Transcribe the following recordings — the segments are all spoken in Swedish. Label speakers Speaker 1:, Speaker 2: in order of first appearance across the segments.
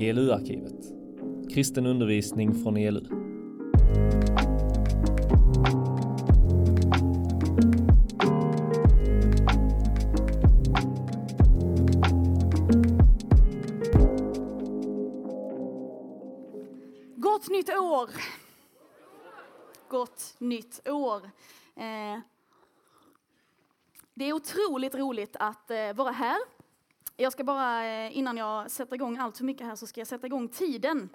Speaker 1: ELU-arkivet. Kristen undervisning från ELU.
Speaker 2: Gott nytt år! Gott nytt år. Eh, det är otroligt roligt att eh, vara här. Jag ska bara, eh, innan jag sätter igång allt för mycket här, så ska jag sätta igång tiden.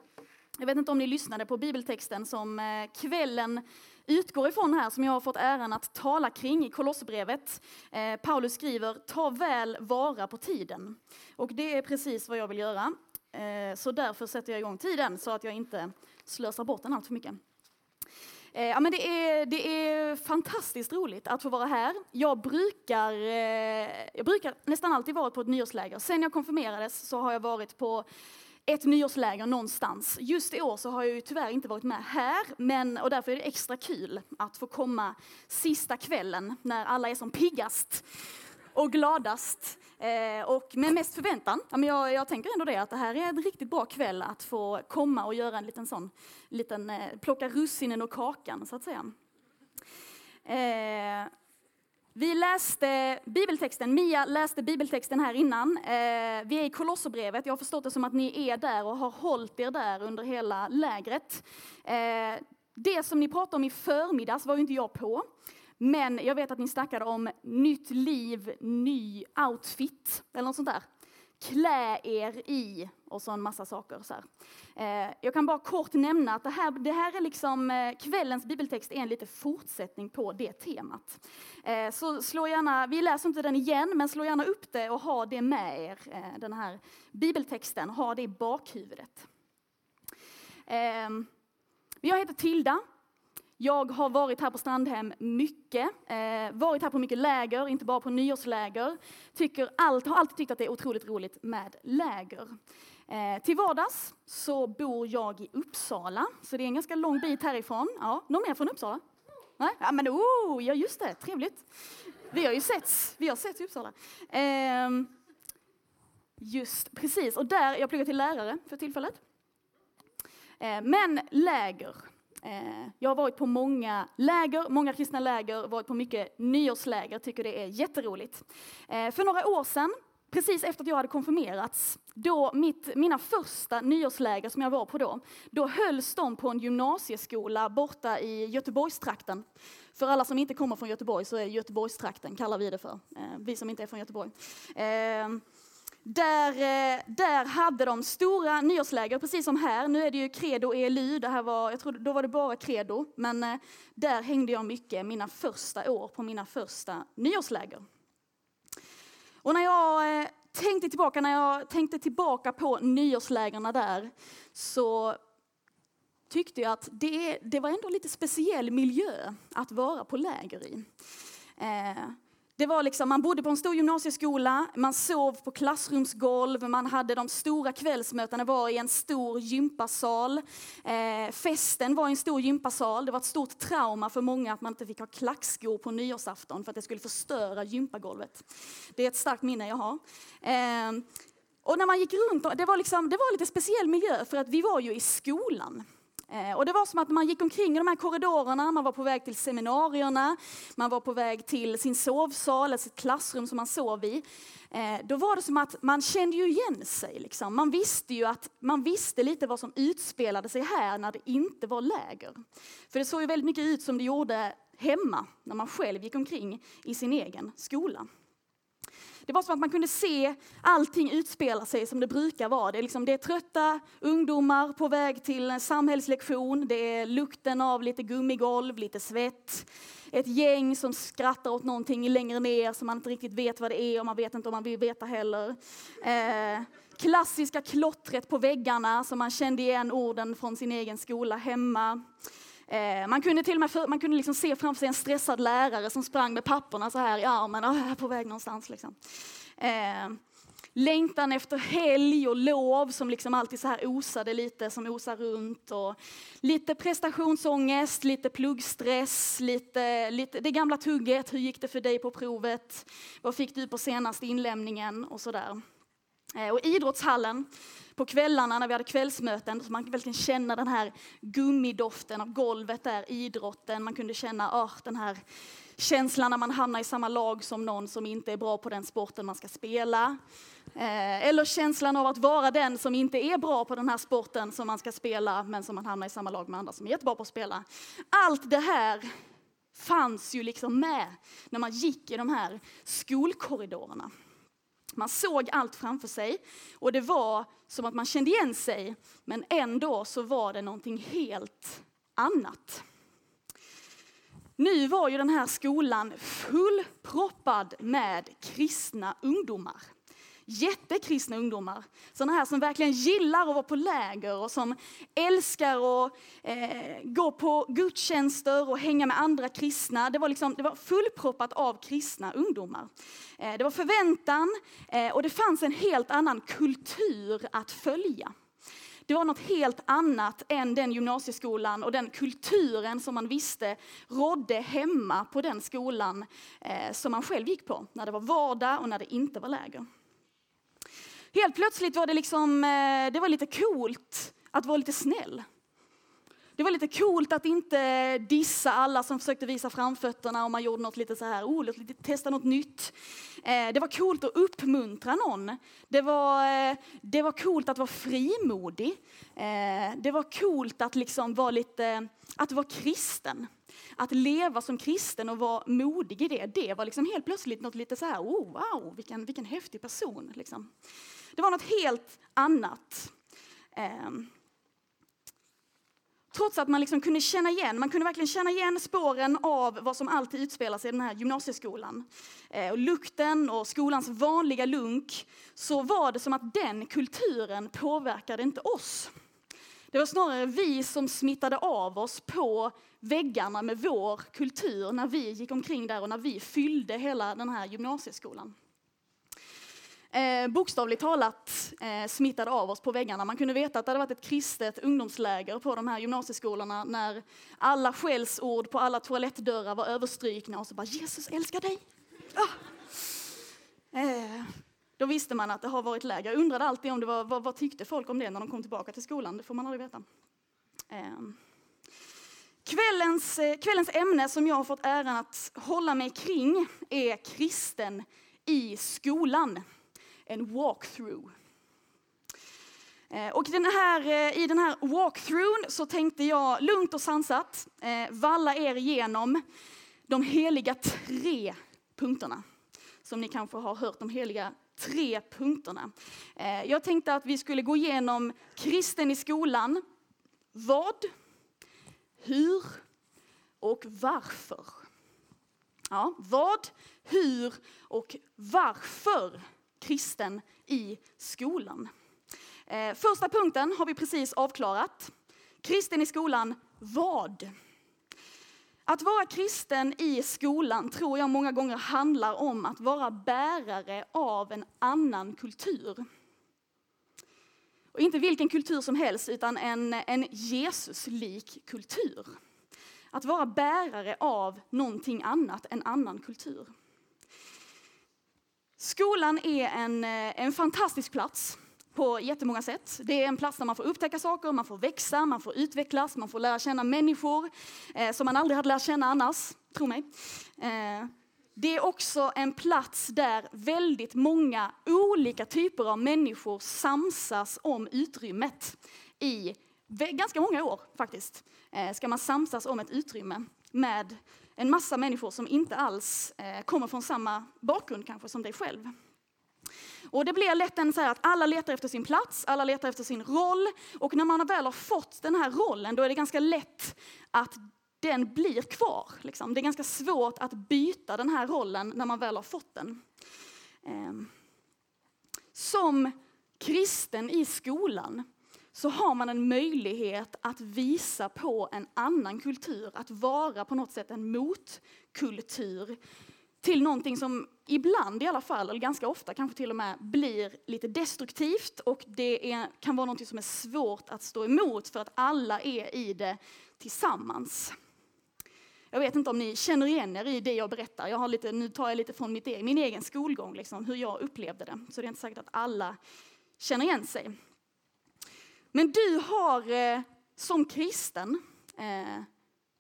Speaker 2: Jag vet inte om ni lyssnade på bibeltexten som eh, kvällen utgår ifrån här, som jag har fått äran att tala kring i Kolosserbrevet. Eh, Paulus skriver, ta väl vara på tiden. Och det är precis vad jag vill göra. Eh, Så därför sätter jag igång tiden så att jag inte slösar bort den allt för mycket. Eh, Ja, men det, är, det är fantastiskt roligt att få vara här. Jag brukar, eh, jag brukar nästan alltid vara på ett nyårsläger. Sen jag konfirmerades så har jag varit på ett nyårsläger någonstans. Just i år så har jag ju tyvärr inte varit med här, men, och därför är det extra kul att få komma sista kvällen när alla är som piggast och gladast. Eh, och med mest förväntan. Ja, men jag, jag tänker ändå det, att det här är en riktigt bra kväll att få komma och göra en liten sån, liten, eh, plocka russinen och kakan så att säga. Eh, vi läste bibeltexten, Mia läste bibeltexten här innan. Eh, vi är i Kolosserbrevet, jag har förstått det som att ni är där och har hållit er där under hela lägret. Eh, det som ni pratade om i förmiddags var ju inte jag på. Men jag vet att ni snackade om nytt liv, ny outfit eller något sånt där. Klä er i och så en massa saker. Så här. Eh, jag kan bara kort nämna att det här, det här är liksom eh, kvällens bibeltext är en lite fortsättning på det temat. Eh, så slå gärna, vi läser inte den igen, men slå gärna upp det och ha det med er, eh, den här bibeltexten, ha det i bakhuvudet. Eh, jag heter Tilda. Jag har varit här på Strandhem mycket, eh, varit här på mycket läger, inte bara på nyårsläger. Tycker allt, har alltid tyckt att det är otroligt roligt med läger. Eh, till vardags så bor jag i Uppsala, så det är en ganska lång bit härifrån. Ja, någon mer från Uppsala? Nej? Ja, men oh, ja just det, trevligt. Vi har ju setts, vi har setts i Uppsala. Eh, just precis, och där, jag pluggar till lärare för tillfället. Eh, men läger. Eh, jag har varit på många läger, många kristna läger, varit på mycket nyårsläger, tycker det är jätteroligt. Eh, för några år sedan, precis efter att jag hade konfirmerats, då mitt, mina första nyårsläger som jag var på då, då hölls de på en gymnasieskola borta i Göteborgstrakten. För alla som inte kommer från Göteborg så är Göteborgstrakten, kallar vi det för, eh, vi som inte är från Göteborg. Där, eh, där hade de stora nyårsläger, precis som här. Nu är det ju Credo och ELU, det här var, jag trodde, då var det bara Credo. Men eh, där hängde jag mycket mina första år på mina första nyårsläger. Och när jag eh, tänkte tillbaka, när jag tänkte tillbaka på nyårslägren där så tyckte jag att det, det var ändå lite speciell miljö att vara på läger i. Eh, det var liksom, man bodde på en stor gymnasieskola, man sov på klassrumsgolv, man hade de stora kvällsmötena var i en stor gympasal. Eh, festen var i en stor gympasal. Det var ett stort trauma för många att man inte fick ha klackskor på nyårsafton för att det skulle förstöra gympagolvet. Det är ett starkt minne jag har. Eh, och när man gick runt, det var, liksom, det var lite speciell miljö för att vi var ju i skolan. Eh, och det var som att man gick omkring i de här korridorerna, man var på väg till seminarierna, man var på väg till sin sovsal, alltså eller sitt klassrum som man sov i. Eh, då var det som att man kände ju igen sig. Liksom. Man visste ju att man visste lite vad som utspelade sig här när det inte var läger. För det såg ju väldigt mycket ut som det gjorde hemma, när man själv gick omkring i sin egen skola. Det var som att man kunde se allting utspela sig som det brukar vara. Det är, liksom, det är trötta ungdomar på väg till en samhällslektion. Det är lukten av lite gummigolv, lite svett. Ett gäng som skrattar åt någonting längre ner som man inte riktigt vet vad det är och man vet inte om man vill veta heller. Eh, klassiska klottret på väggarna som man kände igen orden från sin egen skola hemma. Eh, man kunde till och med för, man kunde liksom se framför sig en stressad lärare som sprang med papperna så här i armen, oh, jag är på väg någonstans. Liksom. Eh, längtan efter helg och lov som liksom alltid så här osade lite, som osar runt. Och lite prestationsångest, lite pluggstress, lite, lite det gamla tugget, hur gick det för dig på provet? Vad fick du på senaste inlämningen och sådär. Eh, och idrottshallen, på kvällarna när vi hade kvällsmöten, så man verkligen känna den här gummidoften av golvet där, idrotten. Man kunde känna oh, den här känslan när man hamnar i samma lag som någon som inte är bra på den sporten man ska spela. Eh, eller känslan av att vara den som inte är bra på den här sporten som man ska spela, men som man hamnar i samma lag med andra som är jättebra på att spela. Allt det här fanns ju liksom med när man gick i de här skolkorridorerna. Man såg allt framför sig och det var som att man kände igen sig, men ändå så var det någonting helt annat. Nu var ju den här skolan fullproppad med kristna ungdomar jättekristna ungdomar. Sådana här som verkligen gillar att vara på läger och som älskar att eh, gå på gudstjänster och hänga med andra kristna. Det var, liksom, det var fullproppat av kristna ungdomar. Eh, det var förväntan eh, och det fanns en helt annan kultur att följa. Det var något helt annat än den gymnasieskolan och den kulturen som man visste rådde hemma på den skolan eh, som man själv gick på, när det var vardag och när det inte var läger. Helt plötsligt var det liksom, eh, det var lite coolt att vara lite snäll. Det var lite coolt att inte dissa alla som försökte visa framfötterna och man gjorde något lite så här, oh, lite, testa något nytt. Eh, det var coolt att uppmuntra någon. Det var, eh, det var coolt att vara frimodig. Det var coolt att liksom vara lite, att vara kristen. Att leva som kristen och vara modig i det, det var liksom helt plötsligt något lite så här, oh, wow, vilken, vilken häftig person. Liksom. Det var något helt annat. Ehm, trots att man liksom kunde känna igen, man kunde verkligen känna igen spåren av vad som alltid utspelar sig i den här gymnasieskolan. Eh, och lukten och skolans vanliga lunk, så var det som att den kulturen påverkade inte oss. Det var snarare vi som smittade av oss på väggarna med vår kultur när vi gick omkring där och när vi fyllde hela den här gymnasieskolan eh, bokstavligt talat eh, smittade av oss på väggarna. Man kunde veta att det hade varit ett kristet ungdomsläger på de här gymnasieskolorna när alla skällsord på alla toalettdörrar var överstrykna och så bara Jesus älskar dig. Ah. Eh, då visste man att det har varit läger. Jag undrade alltid om det var, vad, vad, tyckte folk om det när de kom tillbaka till skolan. Det får man aldrig veta. Eh. Kvällens, eh, kvällens ämne som jag har fått äran att hålla mig kring är kristen i skolan en walkthrough. Eh, och den här, eh, i den här walkthroughen så tänkte jag lugnt och sansat eh, valla er igenom de heliga tre punkterna. Som ni kanske har hört, de heliga tre punkterna. Jag tänkte att vi skulle gå igenom kristen i skolan. Vad, hur och varför. Ja, vad, hur och varför kristen i skolan. Eh, första punkten har vi precis avklarat. Kristen i skolan, vad? Att vara kristen i skolan tror jag många gånger handlar om att vara bärare av en annan kultur. Och inte vilken kultur som helst, utan en, en Jesuslik kultur. Att vara bärare av någonting annat, en annan kultur. Skolan är en, eh, en fantastisk plats på jättemånga sätt. Det är en plats där man får upptäcka saker, man får växa, man får utvecklas, man får lära känna människor eh, som man aldrig hade lärt känna annars, tro mig. Eh, det är också en plats där väldigt många olika typer av människor samsas om utrymmet i ganska många år faktiskt. Eh, ska man samsas om ett utrymme med en massa människor som inte alls eh, kommer från samma bakgrund kanske som dig själv. Och det blir lätt en så här att alla letar efter sin plats, alla letar efter sin roll. Och när man väl har fått den här rollen, då är det ganska lätt att den blir kvar. Liksom. Det är ganska svårt att byta den här rollen när man väl har fått den. Ehm, som kristen i skolan så har man en möjlighet att visa på en annan kultur, att vara på något sätt en motkultur till någonting som ibland i alla fall, eller ganska ofta kanske till och med, blir lite destruktivt och det är, kan vara någonting som är svårt att stå emot för att alla är i det tillsammans. Jag vet inte om ni känner igen er i det jag berättar. Jag har lite, nu tar jag lite från mitt, e-, min egen skolgång, liksom, hur jag upplevde det. Så det är inte säkert att alla känner igen sig. Men du har eh, som kristen eh,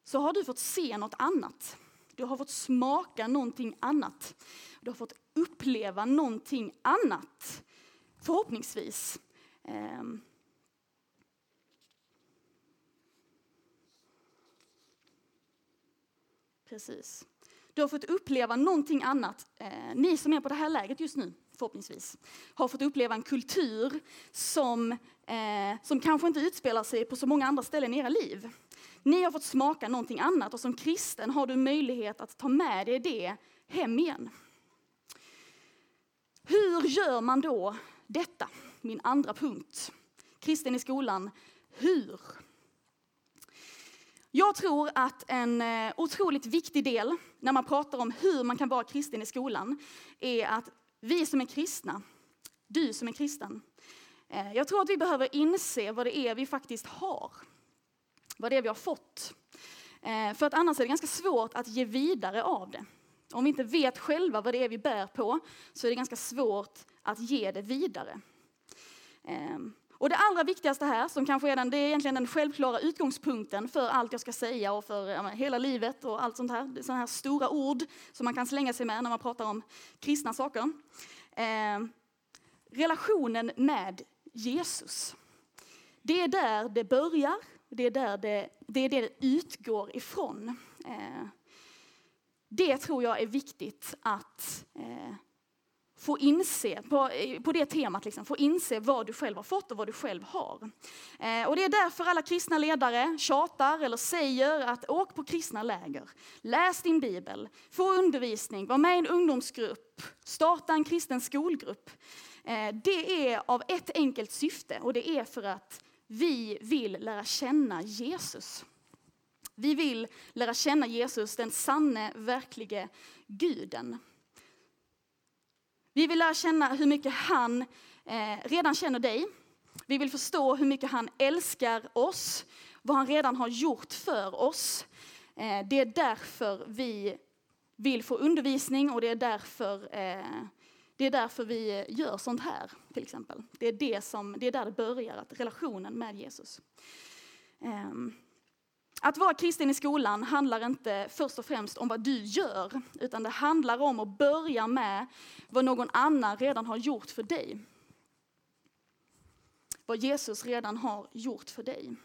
Speaker 2: så har du fått se något annat. Du har fått smaka någonting annat. Du har fått uppleva någonting annat. Förhoppningsvis. Eh, Precis. Du har fått uppleva någonting annat. Eh, ni som är på det här läget just nu, förhoppningsvis, har fått uppleva en kultur som, eh, som kanske inte utspelar sig på så många andra ställen i era liv. Ni har fått smaka någonting annat och som kristen har du möjlighet att ta med dig det hem igen. Hur gör man då detta? Min andra punkt. Kristen i skolan. Hur? Jag tror att en eh, otroligt viktig del när man pratar om hur man kan vara kristen i skolan är att vi som är kristna, du som är kristen, eh, jag tror att vi behöver inse vad det är vi faktiskt har. Vad det är vi har fått. Eh, för att annars är det ganska svårt att ge vidare av det. Om vi inte vet själva vad det är vi bär på så är det ganska svårt att ge det vidare. Eh, och det allra viktigaste här, som kanske är den, det är egentligen den självklara utgångspunkten för allt jag ska säga och för ja, hela livet och allt sånt här. Sådana här stora ord som man kan slänga sig med när man pratar om kristna saker. Eh, relationen med Jesus. Det är där det börjar, det är där det, det, är det, det utgår ifrån. Eh, det tror jag är viktigt att eh, få inse, på, eh, på det temat, liksom, få inse vad du själv har fått och vad du själv har. Eh, och det är därför alla kristna ledare tjatar eller säger att åk på kristna läger, läs din bibel, få undervisning, var med i en ungdomsgrupp, starta en kristen skolgrupp. Eh, det är av ett enkelt syfte och det är för att vi vill lära känna Jesus. Vi vill lära känna Jesus, den sanne, verklige guden. Vi vill lära känna hur mycket han eh, redan känner dig. Vi vill förstå hur mycket han älskar oss, vad han redan har gjort för oss. Eh, det är därför vi vill få undervisning och det är därför, eh, det är därför vi gör sånt här, till exempel. Det är, det som, det är där det börjar, att relationen med Jesus. Um, att vara kristen i skolan handlar inte först och främst om vad du gör, utan det handlar om att börja med vad någon annan redan har gjort för dig. Vad Jesus redan har gjort för dig.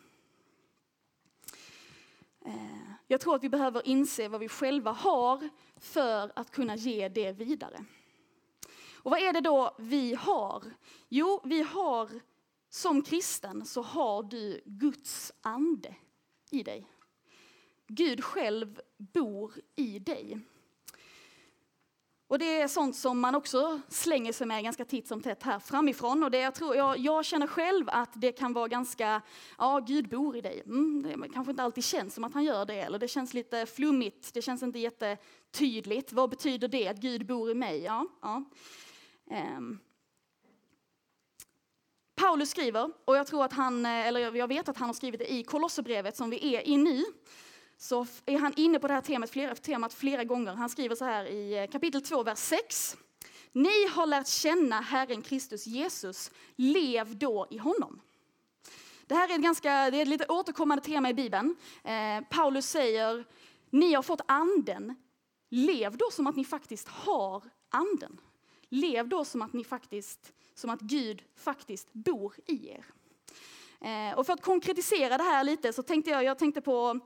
Speaker 2: Eh, jag tror att vi behöver inse vad vi själva har för att kunna ge det vidare. Och vad är det då vi har? Jo, vi har som kristen så har du Guds ande i dig. Gud själv bor i dig. Och det är sånt som man också slänger sig med ganska titt som tätt här framifrån. Och det jag, tror, jag, jag känner själv att det kan vara ganska, ja Gud bor i dig. Mm, det kanske inte alltid känns som att han gör det, eller det känns lite flummigt, det känns inte jättetydligt. Vad betyder det att Gud bor i mig? Ja, ja. Um. Paulus skriver, och jag tror att han, eh, eller jag vet att han har skrivit det i Kolosserbrevet som vi är i nu, så är han inne på det här temat flera, temat flera gånger. Han skriver så här i eh, kapitel 2, vers 6. Ni har lärt känna Herren Kristus Jesus, lev då i honom. Det här är ett, ganska, det är ett lite återkommande tema i Bibeln. Eh, Paulus säger, ni har fått anden, lev då som att ni faktiskt har anden. Lev då som att, ni faktiskt, som att Gud faktiskt bor i er. Eh, och för att konkretisera det här lite så tänkte jag, jag tänkte på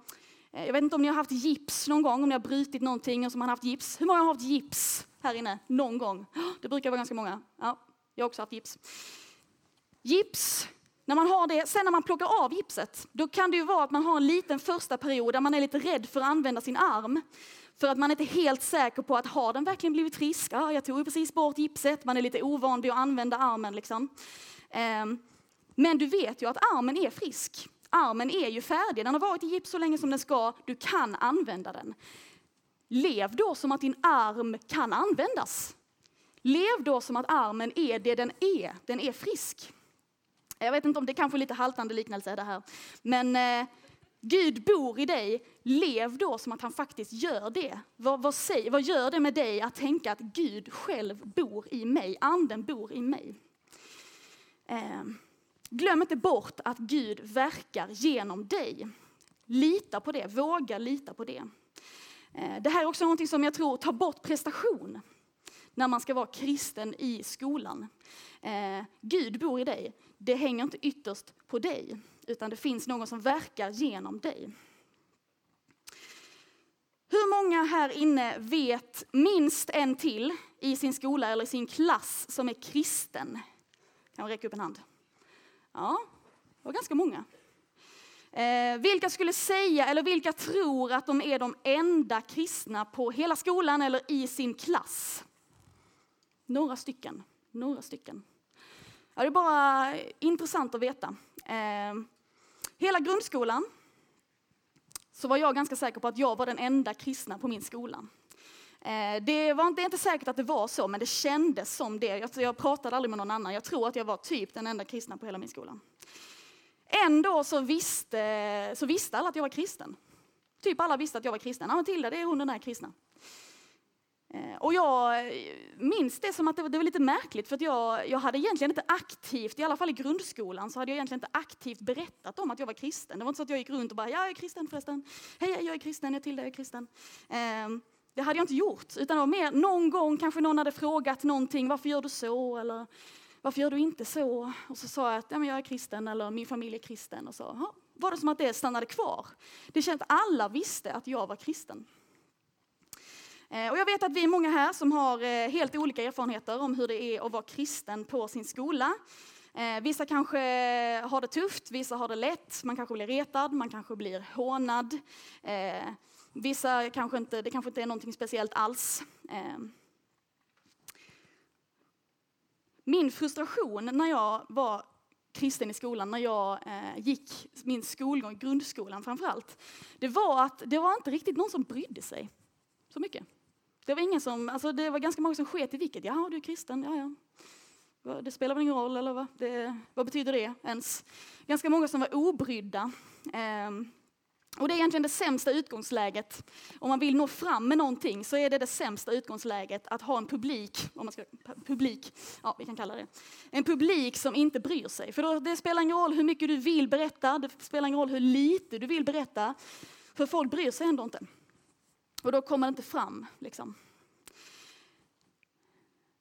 Speaker 2: eh, jag vet inte om ni har haft gips någon gång, om ni har brutit någonting och som har haft gips. Hur många har haft gips här inne någon gång? Oh, det brukar vara ganska många. Ja, jag har också haft gips. Gips, när man har det, sen när man plockar av gipset, då kan det ju vara att man har en liten första period där man är lite rädd för att använda sin arm. För att man inte är helt säker på att har den verkligen blivit frisk? Ah, jag tog ju precis bort gipset, man är lite ovan vid att använda armen. Liksom. Ehm, men du vet ju att armen är frisk armen är ju färdig, den har varit i gips så länge som den ska, du kan använda den. Lev då som att din arm kan användas. Lev då som att armen är det den är, den är frisk. Jag vet inte om det kanske är lite haltande liknelse det här, men eh, Gud bor i dig, lev då som att han faktiskt gör det. Vad, vad, säger, vad gör det med dig att tänka att Gud själv bor i mig, anden bor i mig? Eh, glöm inte bort att Gud verkar genom dig. Lita på det, våga lita på det. Eh, det här är också något som jag tror tar bort prestation när man ska vara kristen i skolan. Eh, Gud bor i dig. Det hänger inte ytterst på dig, utan det finns någon som verkar genom dig. Hur många här inne vet minst en till i sin skola eller i sin klass som är kristen? Kan man räcka upp en hand? Ja, det var ganska många. Eh, vilka skulle säga, eller vilka tror att de är de enda kristna på hela skolan eller i sin klass? Några stycken. Några stycken. Ja, det är bara intressant att veta. Eh, hela grundskolan så var jag ganska säker på att jag var den enda kristna på min skola. Eh, det, var inte, det är inte säkert att det var så, men det kändes som det. Jag, alltså, jag pratade aldrig med någon annan. Jag tror att jag var typ den enda kristna på hela min skola. Ändå så visste, så visste alla att jag var kristen. Typ alla visste att jag var kristen. Ja, Matilda, det är hon den här kristna. Eh, och jag eh, minns det som att det var, det var lite märkligt för att jag, jag hade egentligen inte aktivt, i alla fall i grundskolan, så hade jag egentligen inte aktivt berättat om att jag var kristen. Det var inte så att jag gick runt och bara, ja, jag är kristen förresten. Hej, jag är kristen, jag till dig, jag är kristen. Ehm, det hade jag inte gjort, utan det var mer någon gång kanske någon hade frågat någonting, varför gör du så? Eller varför gör du inte så? Och så sa jag att ja, men jag är kristen eller min familj är kristen. Och så var det som att det stannade kvar. Det känns att alla visste att jag var kristen. Eh, och jag vet att vi är många här som har eh, helt olika erfarenheter om hur det är att vara kristen på sin skola. Eh, vissa kanske har det tufft, vissa har det lätt, man kanske blir retad, man kanske blir hånad. Vissa kanske inte, det kanske inte är någonting speciellt alls. Min frustration när jag var kristen i skolan, när jag gick min skolgång, grundskolan framförallt, det var att det var inte riktigt någon som brydde sig så mycket. Det var ingen som, alltså det var ganska många som sket i vilket. Ja, du är kristen, ja ja. Det spelar väl ingen roll, eller vad? Det, vad betyder det ens? Ganska många som var obrydda. Ehm. och det är egentligen det sämsta utgångsläget. Om man vill nå fram med någonting så är det det sämsta utgångsläget att ha en publik, om man ska, publik, ja vi kan kalla det, en publik som inte bryr sig. För då, det spelar ingen roll hur mycket du vill berätta, det spelar ingen roll hur lite du vill berätta, för folk bryr sig ändå inte. Och då kommer det inte fram. Liksom.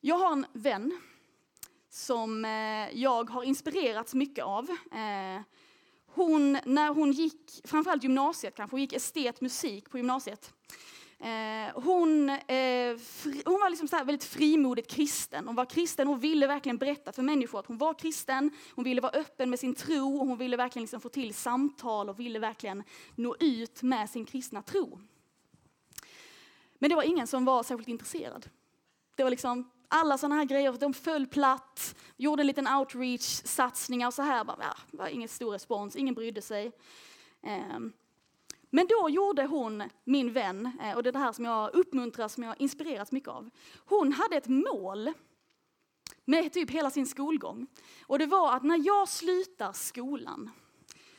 Speaker 2: Jag har en vän som eh, jag har inspirerats mycket av. Eh, hon, när hon gick, framförallt gymnasiet kanske, hon gick estet musik på gymnasiet. Eh, hon, hon var liksom så väldigt frimodigt kristen. Hon var kristen och ville verkligen berätta för människor att hon var kristen. Hon ville vara öppen med sin tro och hon ville verkligen liksom få till samtal och ville verkligen nå ut med sin kristna tro. Men det var ingen som var särskilt intresserad. Det var liksom alla sådana här grejer, de föll platt, gjorde en liten outreach-satsningar och så här. Bara, ah, ja, var ingen stor respons, ingen brydde sig. Ehm, men då gjorde hon, min vän, eh, och det är det här som jag uppmuntras, som jag inspirerats mycket av. Hon hade ett mål med typ hela sin skolgång. Och det var att när jag slutar skolan,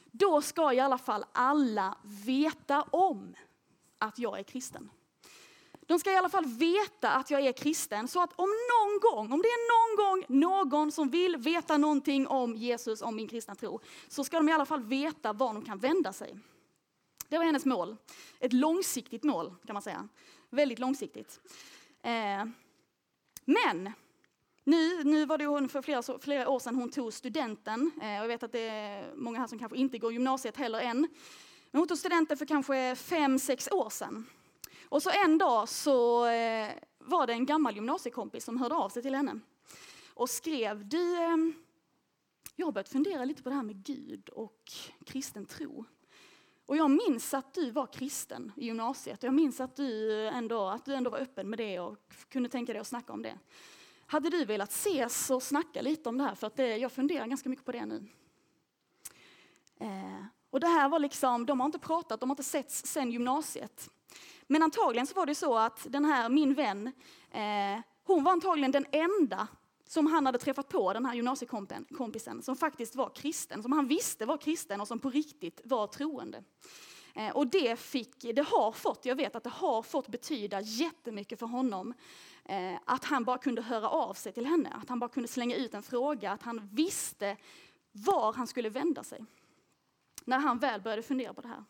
Speaker 2: då ska i alla fall alla veta om att jag är kristen. De ska i alla fall veta att jag är kristen så att om någon gång, om det är någon gång någon som vill veta någonting om Jesus, om min kristna tro, så ska de i alla fall veta var de kan vända sig. Det var hennes mål. Ett långsiktigt mål kan man säga. Väldigt långsiktigt. Eh, men nu, nu var det hon för flera, flera år sedan hon tog studenten. Eh, jag vet att det är många här som kanske inte går gymnasiet heller än. Men hon tog studenten för kanske fem, sex år sedan. Och så en dag så eh, var det en gammal gymnasiekompis som hörde av sig till henne och skrev, du, ehm, jag har börjat fundera lite på det här med Gud och kristen tro. Och jag minns att du var kristen i gymnasiet och jag minns att du ändå, att du ändå var öppen med det och kunde tänka dig att snacka om det. Hade du velat ses och snacka lite om det här? För att det, jag funderar ganska mycket på det nu. Eh, och det här var liksom, de har inte pratat, de har inte setts sedan gymnasiet. Men antagligen så var det så att den här, min vän, eh, hon var antagligen den enda som han hade träffat på, den här gymnasiekompisen, som faktiskt var kristen, som han visste var kristen och som på riktigt var troende. Eh, och det, fick, det har fått, jag vet att det har fått betyda jättemycket för honom. Eh, att han bara kunde höra av sig till henne, att han bara kunde slänga ut en fråga, att han visste var han skulle vända sig. När han väl började fundera på det här.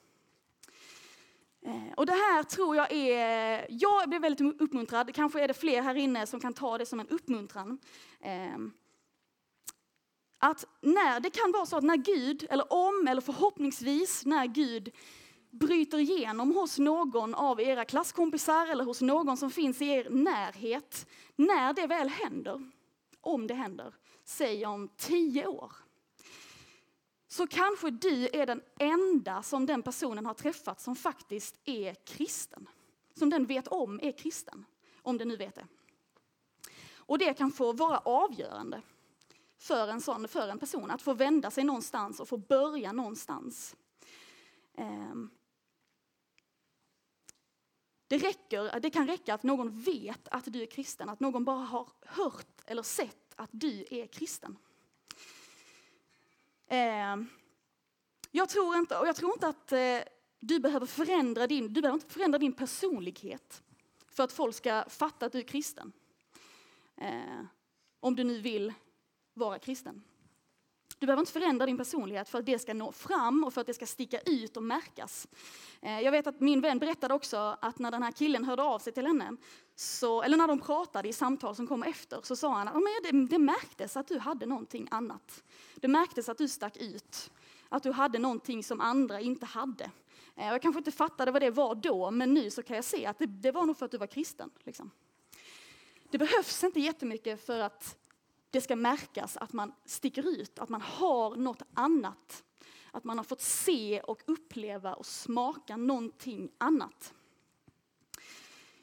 Speaker 2: Eh, och det här tror jag är, jag blev väldigt uppmuntrad, kanske är det fler här inne som kan ta det som en uppmuntran. Eh, att när, det kan vara så att när Gud, eller om, eller förhoppningsvis när Gud bryter igenom hos någon av era klasskompisar eller hos någon som finns i er närhet, när det väl händer, om det händer, säg om tio år, så kanske du är den enda som den personen har träffat som faktiskt är kristen. Som den vet om är kristen, om den nu vet det. Och det kan få vara avgörande för en, sån, för en person, att få vända sig någonstans och få börja någonstans. Ehm. Det, räcker, det kan räcka att någon vet att du är kristen, att någon bara har hört eller sett att du är kristen. Eh, jag tror inte, och jag tror inte att eh, du behöver förändra din, du behöver inte förändra din personlighet för att folk ska fatta att du är kristen. Eh, om du nu vill vara kristen. Du behöver inte förändra din personlighet för att det ska nå fram och för att det ska sticka ut och märkas. Eh, jag vet att min vän berättade också att när den här killen hörde av sig till henne, så, eller när de pratade i samtal som kom efter, så sa han att det, det märktes att du hade någonting annat. Det märktes att du stack ut, att du hade någonting som andra inte hade. Eh, jag kanske inte fattade vad det var då, men nu så kan jag se att det, det var nog för att du var kristen. Liksom. Det behövs inte jättemycket för att det ska märkas att man sticker ut, att man har något annat. Att man har fått se och uppleva och smaka någonting annat.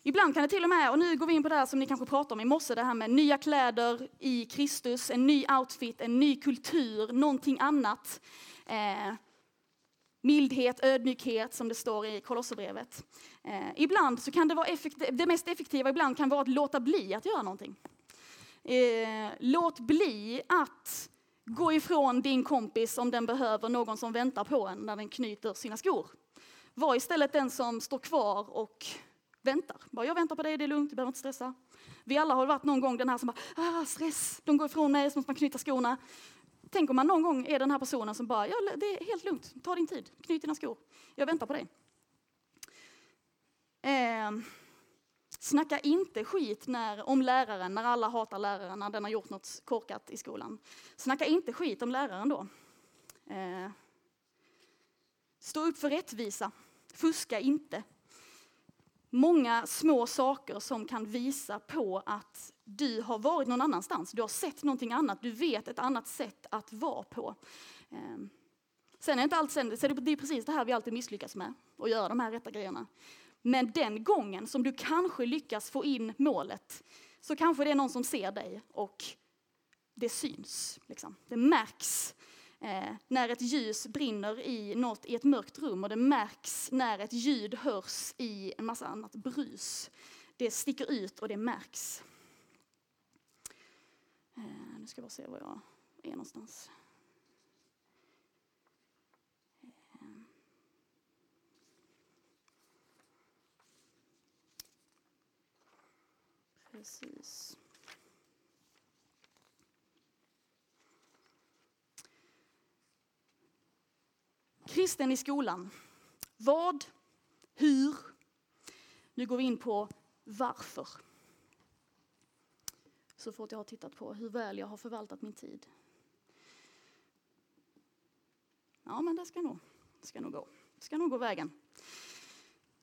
Speaker 2: Ibland kan det till och med, och nu går vi in på det här som ni kanske pratade om i morse, det här med nya kläder i Kristus, en ny outfit, en ny kultur, någonting annat. Eh, mildhet, ödmjukhet som det står i Kolosserbrevet. Eh, ibland så kan det vara effektiv, det mest effektiva ibland kan vara att låta bli att göra någonting. Eh, låt bli att gå ifrån din kompis om den behöver någon som väntar på en när den knyter sina skor. Var istället den som står kvar och väntar. Bara, jag väntar på dig, det är lugnt, du behöver inte stressa. Vi alla har varit någon gång den här som bara, ah, stress, de går ifrån mig, så måste man knyta skorna. Tänk om man någon gång är den här personen som bara, ja, det är helt lugnt, ta din tid, knyt dina skor, jag väntar på dig. Eh, Snacka inte skit när, om läraren när alla hatar läraren när den har gjort något korkat i skolan. Snacka inte skit om läraren då. Eh, stå upp för rättvisa. Fuska inte. Många små saker som kan visa på att du har varit någon annanstans. Du har sett någonting annat. Du vet ett annat sätt att vara på. Eh, sen är inte allt sen, det är precis det här vi alltid misslyckas med, att göra de här rätta grejerna. Men den gången som du kanske lyckas få in målet så kanske det är någon som ser dig och det syns. Liksom. Det märks eh, när ett ljus brinner i, något, i ett mörkt rum och det märks när ett ljud hörs i en massa annat brus. Det sticker ut och det märks. Eh, nu ska jag bara se var jag är någonstans. Precis. Kristen i skolan. Vad? Hur? Nu går vi in på varför. Så fort jag har tittat på hur väl jag har förvaltat min tid. Ja, men det ska nog, det ska nog gå. Det ska nog gå vägen.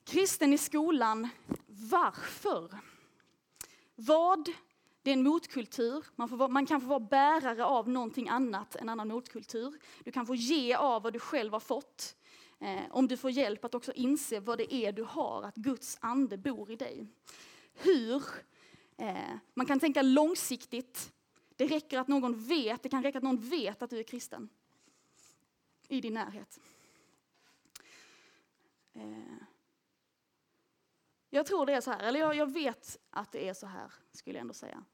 Speaker 2: Kristen i skolan. Varför? Vad? Det är en motkultur. Man, vara, man, kan få vara bärare av någonting annat, en annan motkultur. Du kan få ge av vad du själv har fått. Eh, om du får hjälp att också inse vad det är du har, att Guds ande bor i dig. Hur? Eh, man kan tänka långsiktigt. Det räcker att någon vet, det kan räcka att någon vet att du är kristen. I din närhet. Eh. Jag tror det är så här, eller jag, jag vet att det är så här, skulle jag ändå säga.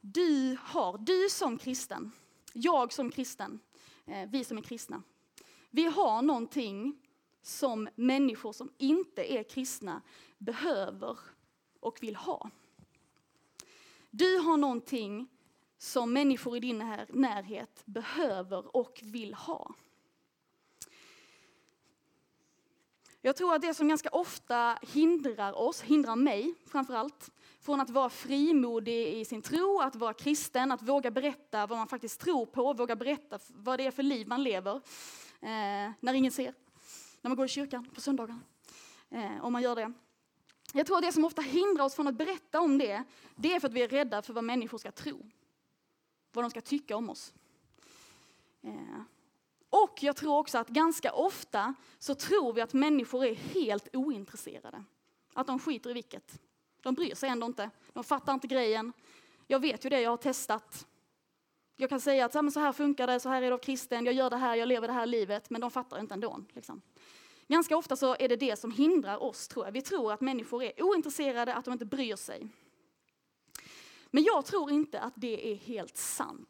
Speaker 2: du har, du som kristen, jag som kristen, eh, vi som är kristna, vi har någonting som människor som inte är kristna behöver och vill ha. Du har någonting som människor i din närhet behöver och vill ha. Jag tror att det som ganska ofta hindrar oss, hindrar mig framför allt, från att vara frimodig i sin tro, att vara kristen, att våga berätta vad man faktiskt tror på, våga berätta vad det är för liv man lever eh, när ingen ser. När man går i kyrkan på söndagar, eh, om man gör det. Jag tror att det som ofta hindrar oss från att berätta om det, det är för att vi är rädda för vad människor ska tro. Vad de ska tycka om oss. Eh, och jag tror också att ganska ofta så tror vi att människor är helt ointresserade. Att de skiter i vilket. De bryr sig ändå inte. De fattar inte grejen. Jag vet ju det, jag har testat. Jag kan säga att så här funkar det, så här är det kristen, jag gör det här, jag lever det här livet, men de fattar inte ändå. Liksom. Ganska ofta så är det det som hindrar oss, tror jag. Vi tror att människor är ointresserade, att de inte bryr sig. Men jag tror inte att det är helt sant.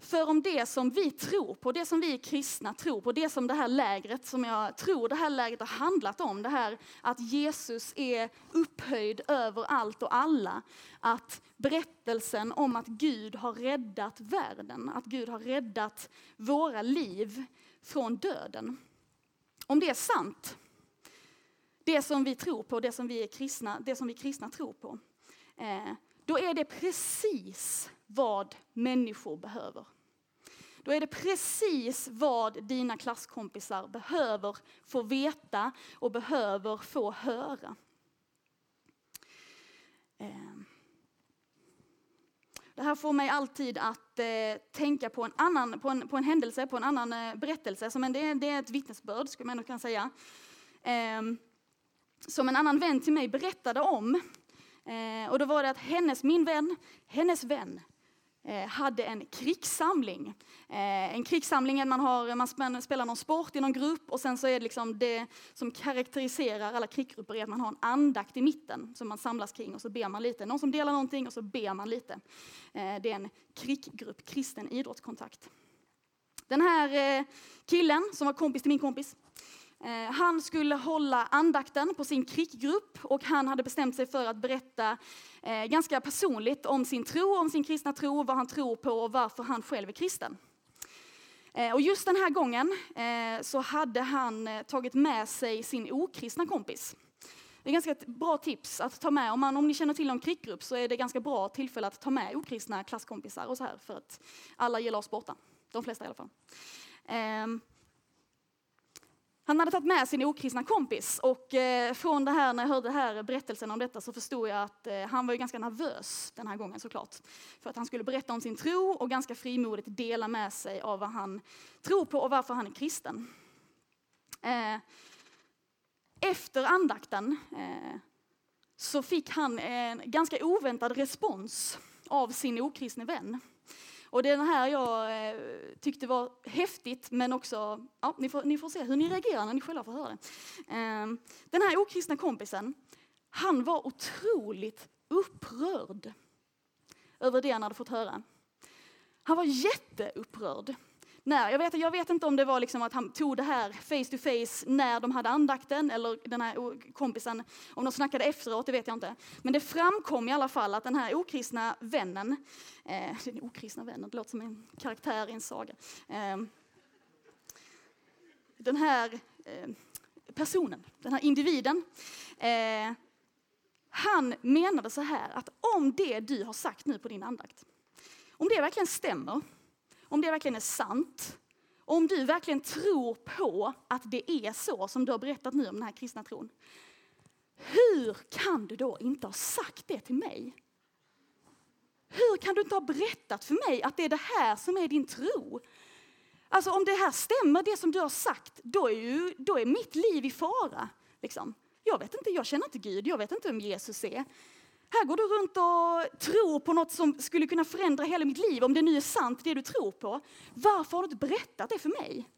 Speaker 2: För om det som vi tror på, det som vi kristna tror på, det som det här lägret som jag tror det här lägret har handlat om, det här att Jesus är upphöjd över allt och alla. Att berättelsen om att Gud har räddat världen, att Gud har räddat våra liv från döden. Om det är sant, det som vi tror på, det som vi är kristna, det som vi kristna tror på, eh, då är det precis vad människor behöver. Då är det precis vad dina klasskompisar behöver få veta och behöver få höra. Ehm. Det här får mig alltid att eh, tänka på en, annan, på, en, på en händelse, på en annan eh, berättelse. Som en, det, det, är ett vittnesbörd, skulle man ändå kunna säga. Eh, som en annan vän till mig berättade om. Eh, och då var det att hennes, min vän, hennes vän Eh, hade en krigssamling. Eh, en krigssamling är man, har, man spelar någon sport i någon grupp och sen så är det liksom det som karaktäriserar alla krigsgrupper är att man har en andakt i mitten som man samlas kring och så ber man lite. Någon som delar någonting och så ber man lite. Eh, det är en krigsgrupp, kristen idrottskontakt. Den här killen som var kompis till min kompis, han skulle hålla andakten på sin kriggrupp och han hade bestämt sig för att berätta eh, ganska personligt om sin tro, om sin kristna tro, vad han tror på och varför han själv är kristen. Eh, och just den här gången eh, så hade han eh, tagit med sig sin okristna kompis. Det är ganska ett bra tips att ta med. Om, man, om ni känner till någon krickgrupp så är det ganska bra tillfälle att ta med okristna klasskompisar och så här för att alla gillar oss borta, De flesta i alla fall. Ehm, han hade tagit med sin okristna kompis och eh, från det här, när jag hörde det här berättelsen om detta så förstod jag att eh, han var ju ganska nervös den här gången såklart. För att han skulle berätta om sin tro och ganska frimodigt dela med sig av vad han tror på och varför han är kristen. Eh, efter andakten så fick han en ganska oväntad respons av sin okristne vän. Och det är den här jag eh, tyckte var häftigt, men också, ja, ni får, ni får se hur ni reagerar när ni själva får höra det. Eh, den här okristna kompisen, han var otroligt upprörd över det han hade fått höra. Han var jätteupprörd när. Jag vet, jag vet inte om det var liksom att han tog det här face to face när de hade andakten eller den här kompisen, om de snackade efteråt, det vet jag inte. Men det framkom i alla fall att den här okristna vännen, eh, den okristna vännen, det låter som en karaktär i en saga. Eh, den här eh, personen, den här individen, eh, han menade så här att om det du har sagt nu på din andakt, om det verkligen stämmer, om det verkligen är sant, om du verkligen tror på att det är så som du har berättat nu om den här kristna tron. Hur kan du då inte ha sagt det till mig? Hur kan du inte ha berättat för mig att det är det här som är din tro? Alltså om det här stämmer, det som du har sagt, då är, ju, då är mitt liv i fara. Liksom. Jag vet inte, jag känner inte Gud, jag vet inte vem Jesus är. Här går du runt och tror på något som skulle kunna förändra hela mitt liv, om det nu är sant det du tror på. Varför har du inte berättat det för mig?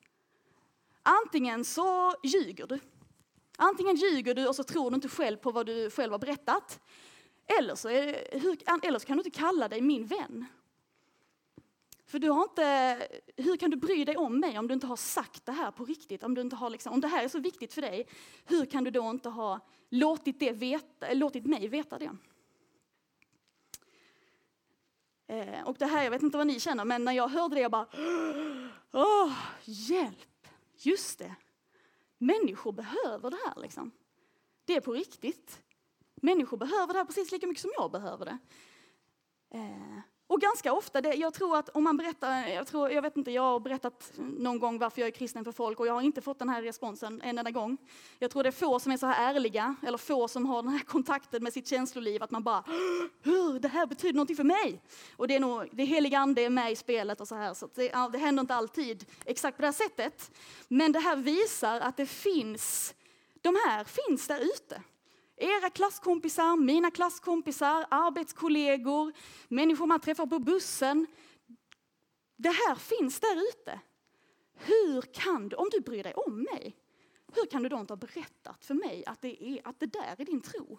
Speaker 2: Antingen så ljuger du. Antingen ljuger du och så tror du inte själv på vad du själv har berättat. Eller så, är, hur, eller så kan du inte kalla dig min vän. För du har inte, hur kan du bry dig om mig om du inte har sagt det här på riktigt? Om, du inte har liksom, om det här är så viktigt för dig, hur kan du då inte ha låtit, det veta, låtit mig veta det? Eh, och det här, jag vet inte vad ni känner, men när jag hörde det, jag bara, åh, hjälp, just det. Människor behöver det här liksom. Det är på riktigt. Människor behöver det här precis lika mycket som jag behöver det. Eh, och ganska ofta, det, jag tror att om man berättar, jag, tror, jag vet inte, jag har berättat någon gång varför jag är kristen för folk och jag har inte fått den här responsen en enda gång. Jag tror det är få som är så här ärliga, eller få som har den här kontakten med sitt känsloliv, att man bara, hur, det här betyder någonting för mig. Och det är nog, det heliga ande är med i spelet och så här, så det, det händer inte alltid exakt på det här sättet. Men det här visar att det finns, de här finns där ute. Era klasskompisar, mina klasskompisar, arbetskollegor, människor man träffar på bussen. Det här finns där ute. Hur kan du, om du bryr dig om mig, hur kan du då inte ha berättat för mig att det, är, att det där är din tro?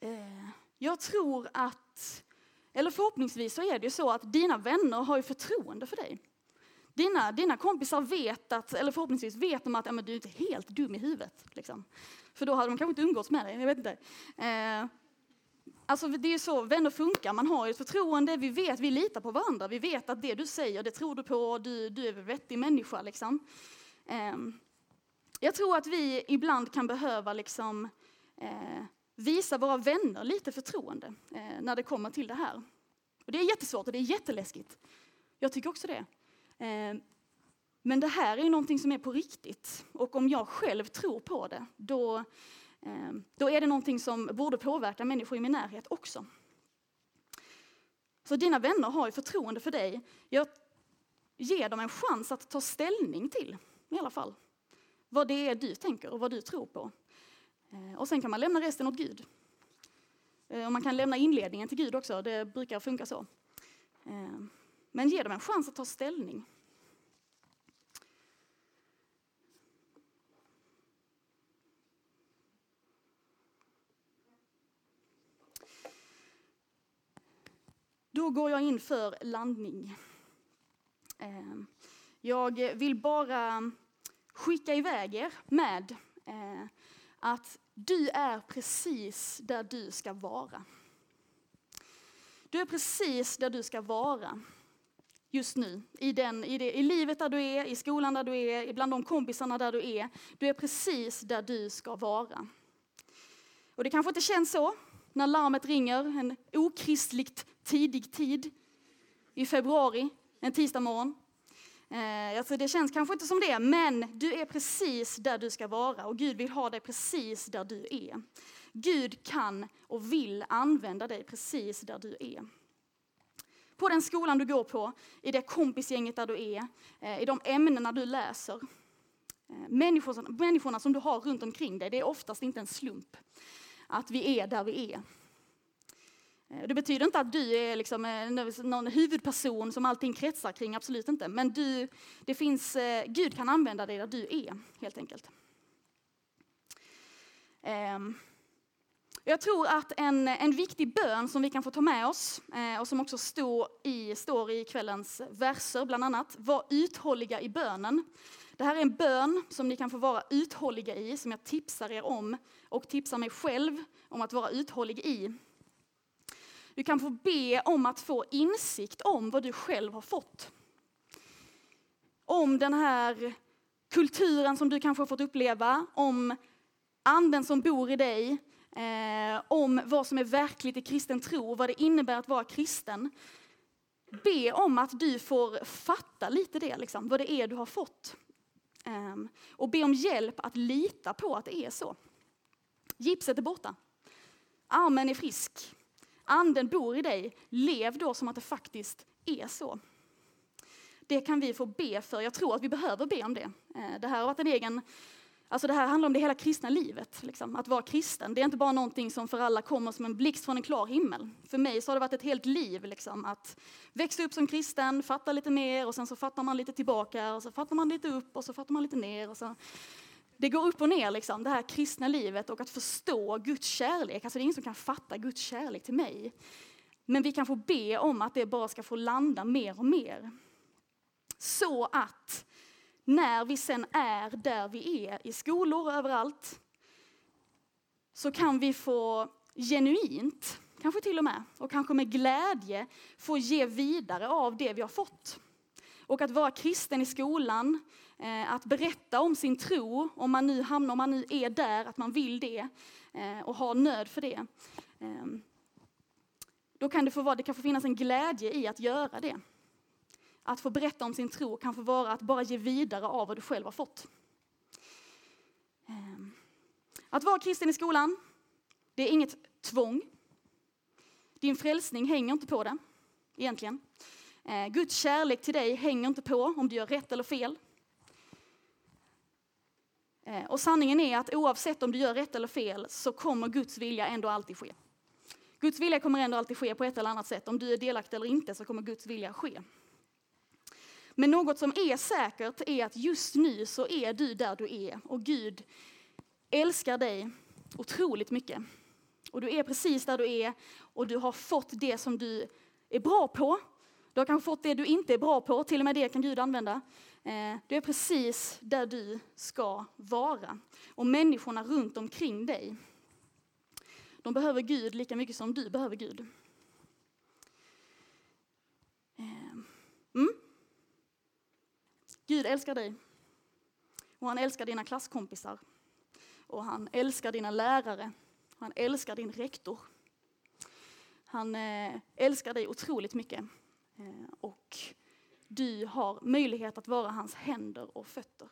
Speaker 2: Eh, jag tror att, eller förhoppningsvis så är det så att dina vänner har ju förtroende för dig. Dina, dina kompisar vet att, eller förhoppningsvis vet de att ja, men du är inte helt dum i huvudet. Liksom. För då hade de kanske inte umgåtts med dig, jag vet inte. Eh, alltså det är så vänner funkar, man har ett förtroende, vi vet, vi litar på varandra, vi vet att det du säger, det tror du på, du, du är en vettig människa. Liksom. Eh, jag tror att vi ibland kan behöva liksom, eh, visa våra vänner lite förtroende eh, när det kommer till det här. Och det är jättesvårt och det är jätteläskigt. Jag tycker också det. Eh, men det här är någonting som är på riktigt. Och om jag själv tror på det, då, eh, då är det någonting som borde påverka människor i min närhet också. Så dina vänner har ju förtroende för dig. Jag ger dem en chans att ta ställning till, i alla fall, vad det är du tänker och vad du tror på. Eh, och sen kan man lämna resten åt Gud. Och man kan lämna inledningen till Gud också, det brukar funka så. Men ge dem en chans att ta ställning. Då går jag in för landning. Eh, jag vill bara skicka iväg er med eh, att du är precis där du ska vara. Du är precis där du ska vara just nu. I, den, i, det, I livet där du är, i skolan där du är, bland de kompisarna där du är. Du är precis där du ska vara. Och det kanske inte känns så när larmet ringer en okristligt tidig tid i februari, en tisdag morgon. Eh, alltså det känns kanske inte som det, men du är precis där du ska vara och Gud vill ha dig precis där du är. Gud kan och vill använda dig precis där du är på den skolan du går på, i det kompisgänget där du är, eh, i de ämnena du läser. Eh, människorna, människorna som du har runt omkring dig, det är oftast inte en slump att vi är där vi är. Eh, det betyder inte att du är liksom någon huvudperson som allting kretsar kring, absolut inte. Men du, det finns, Gud kan använda dig där du är, helt enkelt. Ehm, jag tror att en, en viktig bön som vi kan få ta med oss eh, och som också står i, står i kvällens verser bland annat, var uthålliga i bönen. Det här är en bön som ni kan få vara uthålliga i, som jag tipsar er om och tipsar mig själv om att vara uthållig i. Du kan få be om att få insikt om vad du själv har fått. Om den här kulturen som du kanske har fått uppleva, om anden som bor i dig, eh, om vad som är verkligt i kristen tro, vad det innebär att vara kristen. Be om att du får fatta lite det, liksom, vad det är du har fått. Eh, och be om hjälp att lita på att det är så. Gipset är borta. Armen är frisk. Anden bor i dig. Lev då som att det faktiskt är så. Det kan vi få be för. Jag tror att vi behöver be om det. Eh, det här har varit en egen Alltså det här handlar om det hela kristna livet, liksom, att vara kristen. Det är inte bara någonting som för alla kommer som en blixt från en klar himmel. För mig så har det varit ett helt liv liksom, att växa upp som kristen, fatta lite mer och sen så fattar man lite tillbaka och så fattar man lite upp och så fattar man lite ner. Och så. Det går upp och ner, liksom, det här kristna livet och att förstå Guds kärlek. Alltså det är ingen som kan fatta Guds kärlek till mig. Men vi kan få be om att det bara ska få landa mer och mer. Så att när vi sen är där vi är, i skolor och överallt, så kan vi få genuint, kanske till och med, och kanske med glädje få ge vidare av det vi har fått. Och att vara kristen i skolan, eh, att berätta om sin tro, om man nu hamnar, om man nu är där, att man vill det eh, och har nöd för det. Eh, då kan det få vara, det kan få finnas en glädje i att göra det. Att få berätta om sin tro kan få vara att bara ge vidare av vad du själv har fått. Ehm, att vara kristen i skolan, det är inget tvång. Din frälsning hänger inte på det, egentligen. Ehm, Guds kärlek till dig hänger inte på om du gör rätt eller fel. Ehm, och sanningen är att oavsett om du gör rätt eller fel så kommer Guds vilja ändå alltid ske. Guds vilja kommer ändå alltid ske på ett eller annat sätt. Om du är delaktig eller inte så kommer Guds vilja ske. Men något som är säkert är att just nu så är du där du är och Gud älskar dig otroligt mycket. Och du är precis där du är och du har fått det som du är bra på. Du har kanske fått det du inte är bra på, till och med det kan Gud använda. Eh, du är precis där du ska vara. Och människorna runt omkring dig, de behöver Gud lika mycket som du behöver Gud. Eh, mm. Gud älskar dig. Och han älskar dina klasskompisar. Och han älskar dina lärare. Och han älskar din rektor. Han eh, älskar dig otroligt mycket. Eh, och du har möjlighet att vara hans händer och fötter.